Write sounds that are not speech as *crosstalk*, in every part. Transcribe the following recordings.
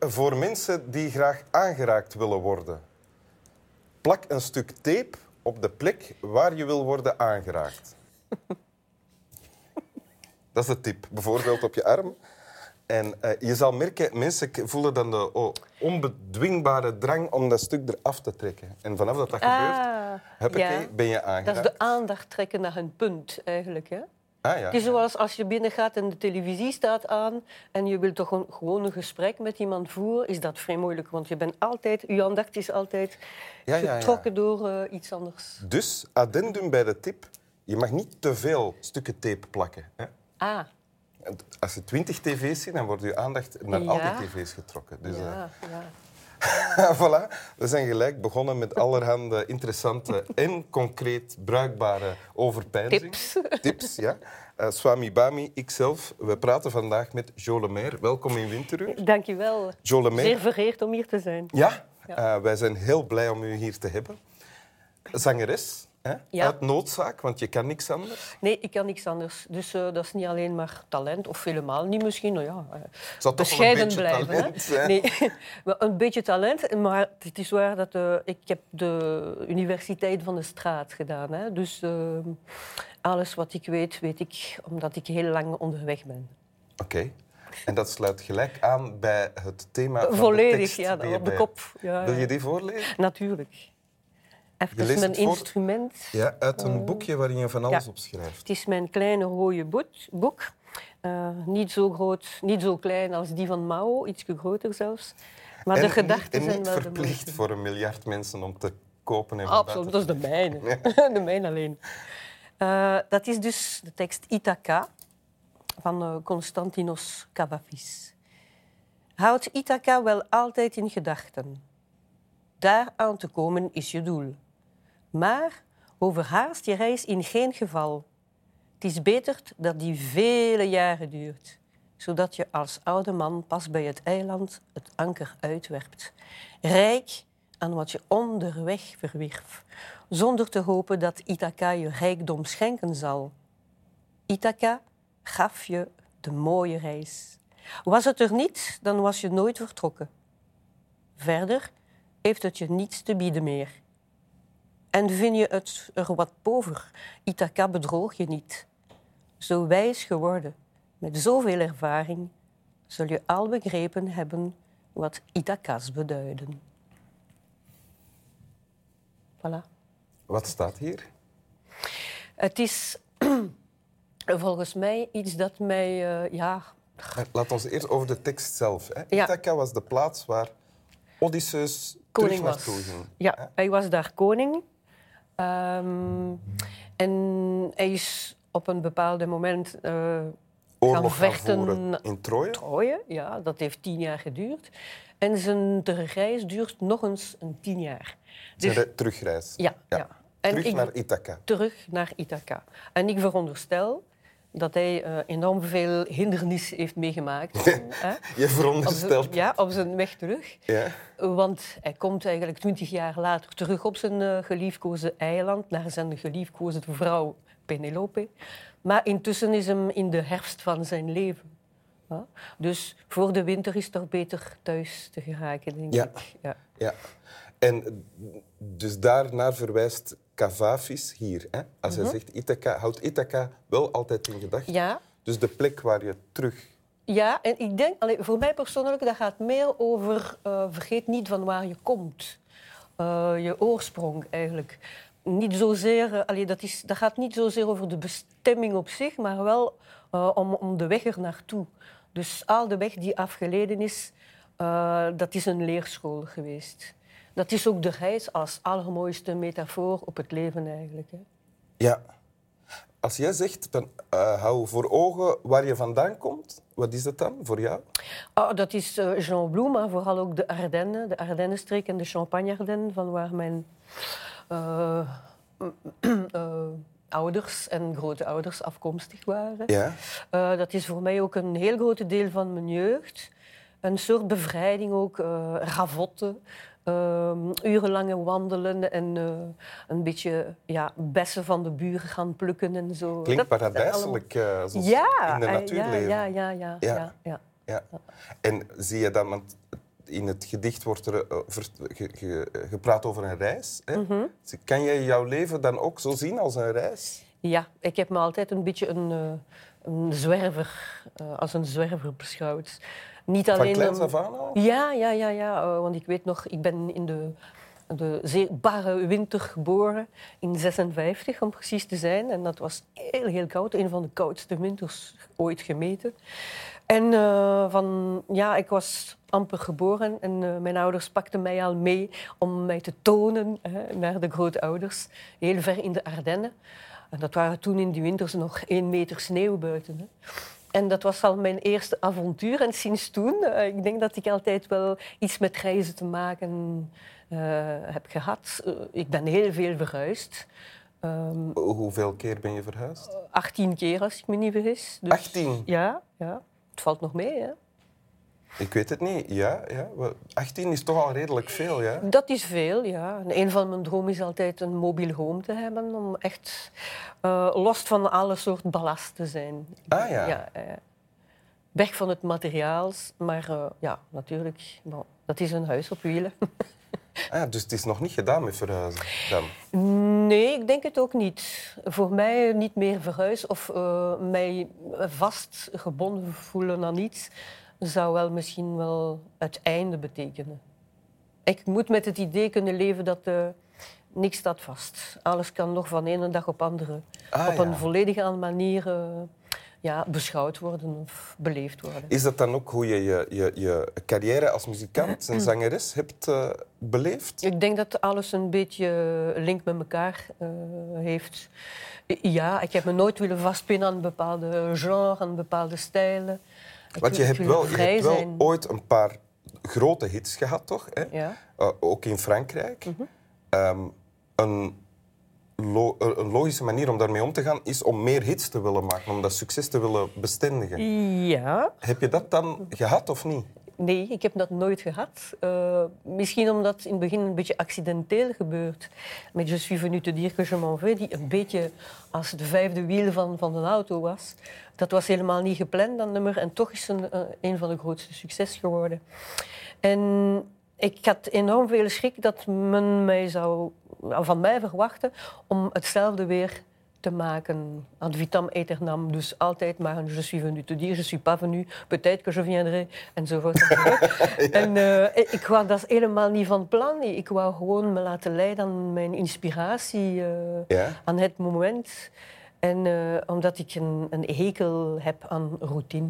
voor mensen die graag aangeraakt willen worden. Plak een stuk tape op de plek waar je wil worden aangeraakt. *laughs* Dat is de tip. Bijvoorbeeld op je arm. En uh, je zal merken, mensen voelen dan de oh, onbedwingbare drang om dat stuk eraf te trekken. En vanaf dat dat Ah, gebeurt, huppakee, ja. ben je Dat aangeraakt. is de aandacht trekken naar een punt, eigenlijk. Hè? Ah, ja. Het is zoals als je binnengaat en de televisie staat aan en je wilt toch een, gewoon een gesprek met iemand voeren, is dat vrij moeilijk. Want je bent altijd, je aandacht is altijd Ja, ja, ja. getrokken door eh, iets anders. Dus, addendum bij de tip, je mag niet te veel stukken tape plakken. Hè? Ah, Als je twintig tv's ziet, dan wordt je aandacht naar al die tv's getrokken. Dus, ja, ja. eh, *laughs* voilà. We zijn gelijk begonnen met allerhande interessante en concreet bruikbare overpeinzing. Tips. Tips, ja. Eh, Swami Bami, ikzelf. We praten vandaag met Jo Lemaire. Welkom in Winteruur. Dank je wel. Jo Lemaire. Zeer vereerd om hier te zijn. Ja, eh, wij zijn heel blij om u hier te hebben. Zangeres, hè? Ja. uit noodzaak, want je kan niks anders. Nee, ik kan niks anders. Dus eh, dat is niet alleen maar talent, of helemaal niet misschien. Nou ja, eh, zal toch een bescheiden blijven. hè. talent. Nee, *laughs* wel een beetje talent, maar het is waar dat eh, ik heb de universiteit van de straat gedaan. Hè. Dus alles wat ik weet, weet ik omdat ik heel lang onderweg ben. Oké. En dat sluit gelijk aan bij het thema van de Volledig, tekst ja, op de kop. Ja, Wil je die voorlezen? Natuurlijk. Even mijn instrument. Ja, uit een boekje waarin je van alles ja. op schrijft. Het is mijn kleine rode boek. Eh, niet zo groot, niet zo klein als die van Mao, iets groter zelfs. Maar en de gedachten zijn niet wel verplicht voor een miljard mensen om te kopen en Absoluut, dat is de mijne. *laughs* de mijne alleen. Eh, dat is dus de tekst Ithaca van eh, Constantinos Cavafis. Houd Ithaca wel altijd in gedachten. Daar aan te komen is je doel. Maar overhaast je reis in geen geval. Het is beter dat die vele jaren duurt, zodat je als oude man pas bij het eiland het anker uitwerpt. Rijk aan wat je onderweg verwierf, zonder te hopen dat Ithaca je rijkdom schenken zal. Ithaca gaf je de mooie reis. Was het er niet, dan was je nooit vertrokken. Verder heeft het je niets te bieden meer. En vind je het er wat pover, Ithaca bedroog je niet. Zo wijs geworden, met zoveel ervaring, zul je al begrepen hebben wat Ithaca's beduiden. Voilà. Wat staat hier? Het is *clears throat* volgens mij iets dat mij, eh, ja, Eh, Laat ons eerst over de tekst zelf. Hè. Ja. Ithaca was de plaats waar Odysseus koning terug was. naartoe ging. Ja, hij was daar koning. Ehm, en hij is op een bepaald moment eh Oorlog gaan vechten- in Troje. trouwen. Ja, dat heeft tien jaar geduurd. En zijn terugreis duurt nog eens een tien jaar. Zijn Dus- re- terugreis. ja, ja. En Terug ik- naar Ithaca. terug naar Ithaca. En ik veronderstel dat hij eh, enorm veel hindernissen heeft meegemaakt. *laughs* Je op, veronderstelt. zijn, ja, op zijn weg terug. Ja. Want hij komt eigenlijk twintig jaar later terug op zijn eh, geliefkoosde eiland, naar zijn geliefkoosde vrouw Penelope. Maar intussen is hem in de herfst van zijn leven. Ja? Dus voor de winter is het toch beter thuis te geraken, denk Ja. ik. Ja. Ja. En dus daarnaar verwijst Cavafis hier. Hè? Als hij zegt Ithaca, houdt Ithaca wel altijd in gedachten. Mhm. ja, Dus de plek waar je terug... Ja, en ik denk, voor mij persoonlijk, dat gaat meer over eh, vergeet niet van waar je komt. Eh, je oorsprong eigenlijk. Niet zozeer, eh, dat, is, dat gaat niet zozeer over de bestemming op zich, maar wel om, om de weg er naartoe. Dus al de weg die afgeleden is, dat is een leerschool geweest. Dat is ook de reis als allermooiste metafoor op het leven eigenlijk. Hè. Ja. Als jij zegt, dan, eh, hou voor ogen waar je vandaan komt, wat is dat dan voor jou? Ah, dat is eh, Jean Blou, maar vooral ook de Ardennen, de Ardennenstreek en de Champagne-Ardennen, van waar mijn eh, *clears throat* ouders en grootouders afkomstig waren. Ja. Dat is voor mij ook een heel groot deel van mijn jeugd. Een soort bevrijding ook, ravotten, ehm, urenlange wandelen en eh, een beetje ja, bessen van de buren gaan plukken en zo. Klinkt Dat- paradijselijk, eh, zoals Ja, in de eh, natuur ja, leven. ja, ja, ja, Ja. ja, ja. En zie je dan, want in het gedicht wordt er eh, ver- ge- ge- gepraat over een reis. Hè? Mhm. Kan jij jouw leven dan ook zo zien als een reis? Ja, ik heb me altijd een beetje een, eh, een zwerver, eh, als een zwerver beschouwd. Niet Van alleen kleins om- af aan al? Ja, ja, ja, ja. eh, want ik weet nog, ik ben in de, de zeer barre winter geboren, in 56 om precies te zijn. En dat was heel, heel koud. Een van de koudste winters ooit gemeten. En eh, van, ja, ik was amper geboren en eh, mijn ouders pakten mij al mee om mij te tonen hè, naar de grootouders, heel ver in de Ardennen. En dat waren toen in die winters nog één meter sneeuw buiten. Hè. En dat was al mijn eerste avontuur. En sinds toen, eh, ik denk dat ik altijd wel iets met reizen te maken eh, heb gehad. Eh, ik ben heel veel verhuisd. Ehm, Hoeveel keer ben je verhuisd? 18 keer, als ik me niet vergis. Dus, 18? Ja, ja. Het valt nog mee, hè. Ik weet het niet. Ja, ja. Wel, 18 is toch al redelijk veel, ja? Dat is veel, ja. En een van mijn dromen is altijd een mobiel home te hebben. Om echt eh, los van alle soort ballast te zijn. Ah ja. ja weg van het materiaal. Maar eh, ja, natuurlijk, bon, dat is een huis op wielen. *laughs* Ah, dus het is nog niet gedaan met verhuizen dan? Nee, ik denk het ook niet. Voor mij niet meer verhuis of eh, mij vast gebonden voelen aan iets zou wel misschien wel het einde betekenen. Ik moet met het idee kunnen leven dat eh, niks staat vast. Alles kan nog van ene dag op andere Ah, op een volledige andere manier eh, ja, beschouwd worden of beleefd worden. Is dat dan ook hoe je je, je, je carrière als muzikant en *clears throat* zangeres hebt eh, beleefd? Ik denk dat alles een beetje link met elkaar heeft. Ja, ik heb me nooit willen vastpinnen aan een bepaalde genre, aan bepaalde stijlen. Want je hebt wel, je hebt wel ooit een paar grote hits gehad, toch? Hè? Ja. Eh, ook in Frankrijk. Mhm. Ehm, een, lo- een logische manier om daarmee om te gaan is om meer hits te willen maken, om dat succes te willen bestendigen. ja, Heb je dat dan gehad of niet? Nee, ik heb dat nooit gehad. Eh, misschien omdat het in het begin een beetje accidenteel gebeurt. Met Je suis venu te dire que je m'en vais, die een beetje als de vijfde wiel van, van een auto was. Dat was helemaal niet gepland, dat nummer. En toch is een, eh, een van de grootste succes geworden. En ik had enorm veel schrik dat men mij zou, van mij verwachten om hetzelfde weer te maken. Ad vitam aeternam. Dus altijd maar een je suis venu te dire, je suis pas venu, peut-être que je viendrai, enzovoort. *laughs* En eh, ik wou dat helemaal niet van plan. Ik wou gewoon me laten leiden aan mijn inspiratie, eh, Ja. aan het moment. En eh, omdat ik een, een hekel heb aan routine.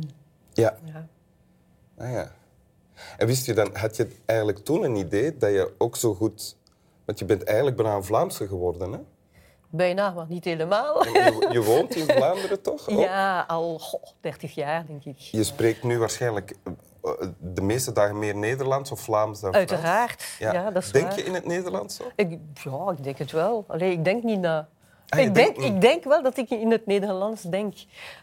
Ja. Ja. Ah, ja. En wist je dan, had je eigenlijk toen een idee dat je ook zo goed... Want je bent eigenlijk bijna een Vlaamse geworden, hè? Bijna, maar niet helemaal. Je, je woont in Vlaanderen, toch? *laughs* ook? Ja, al goh, 30 jaar, denk ik. Je spreekt nu waarschijnlijk eh, de meeste dagen meer Nederlands of Vlaams dan Frans. Uiteraard, ja. dat is Denk waar. je in het Nederlands? Ik, ja, ik denk het wel. Allee, ik denk niet na. Ah, ik, denk, ik denk wel dat ik in het Nederlands denk.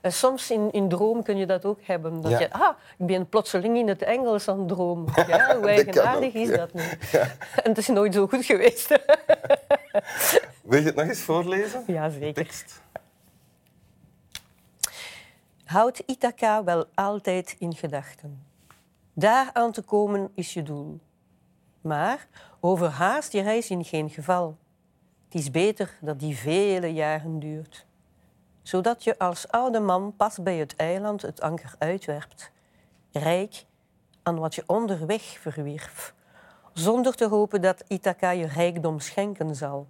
En soms in, in droom kun je dat ook hebben. Dat Ja. je, ah, ik ben plotseling in het Engels aan het dromen. *laughs* Ja, hoe eigenaardig ook, is ja. dat nu? *laughs* En het is nooit zo goed geweest. Wil je het nog eens voorlezen? ja, zeker. Tekst. Houd Ithaca wel altijd in gedachten. Daar aan te komen is je doel. Maar overhaast je reis in geen geval. Het is beter dat die vele jaren duurt. Zodat je als oude man pas bij het eiland het anker uitwerpt. Rijk aan wat je onderweg verwierf. Zonder te hopen dat Ithaca je rijkdom schenken zal.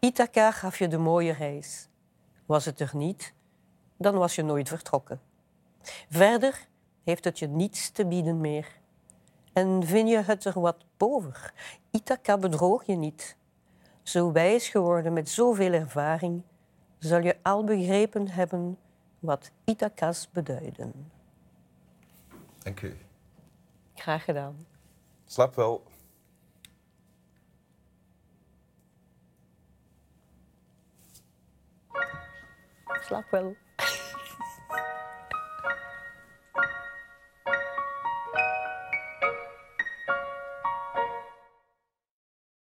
Ithaca gaf je de mooie reis. Was het er niet, dan was je nooit vertrokken. Verder heeft het je niets te bieden meer. En vind je het er wat boven? Ithaca bedroog je niet. Zo wijs geworden met zoveel ervaring, zal je al begrepen hebben wat Ithaca's beduiden. Dank u. Graag gedaan. Slap wel. Slaap wel.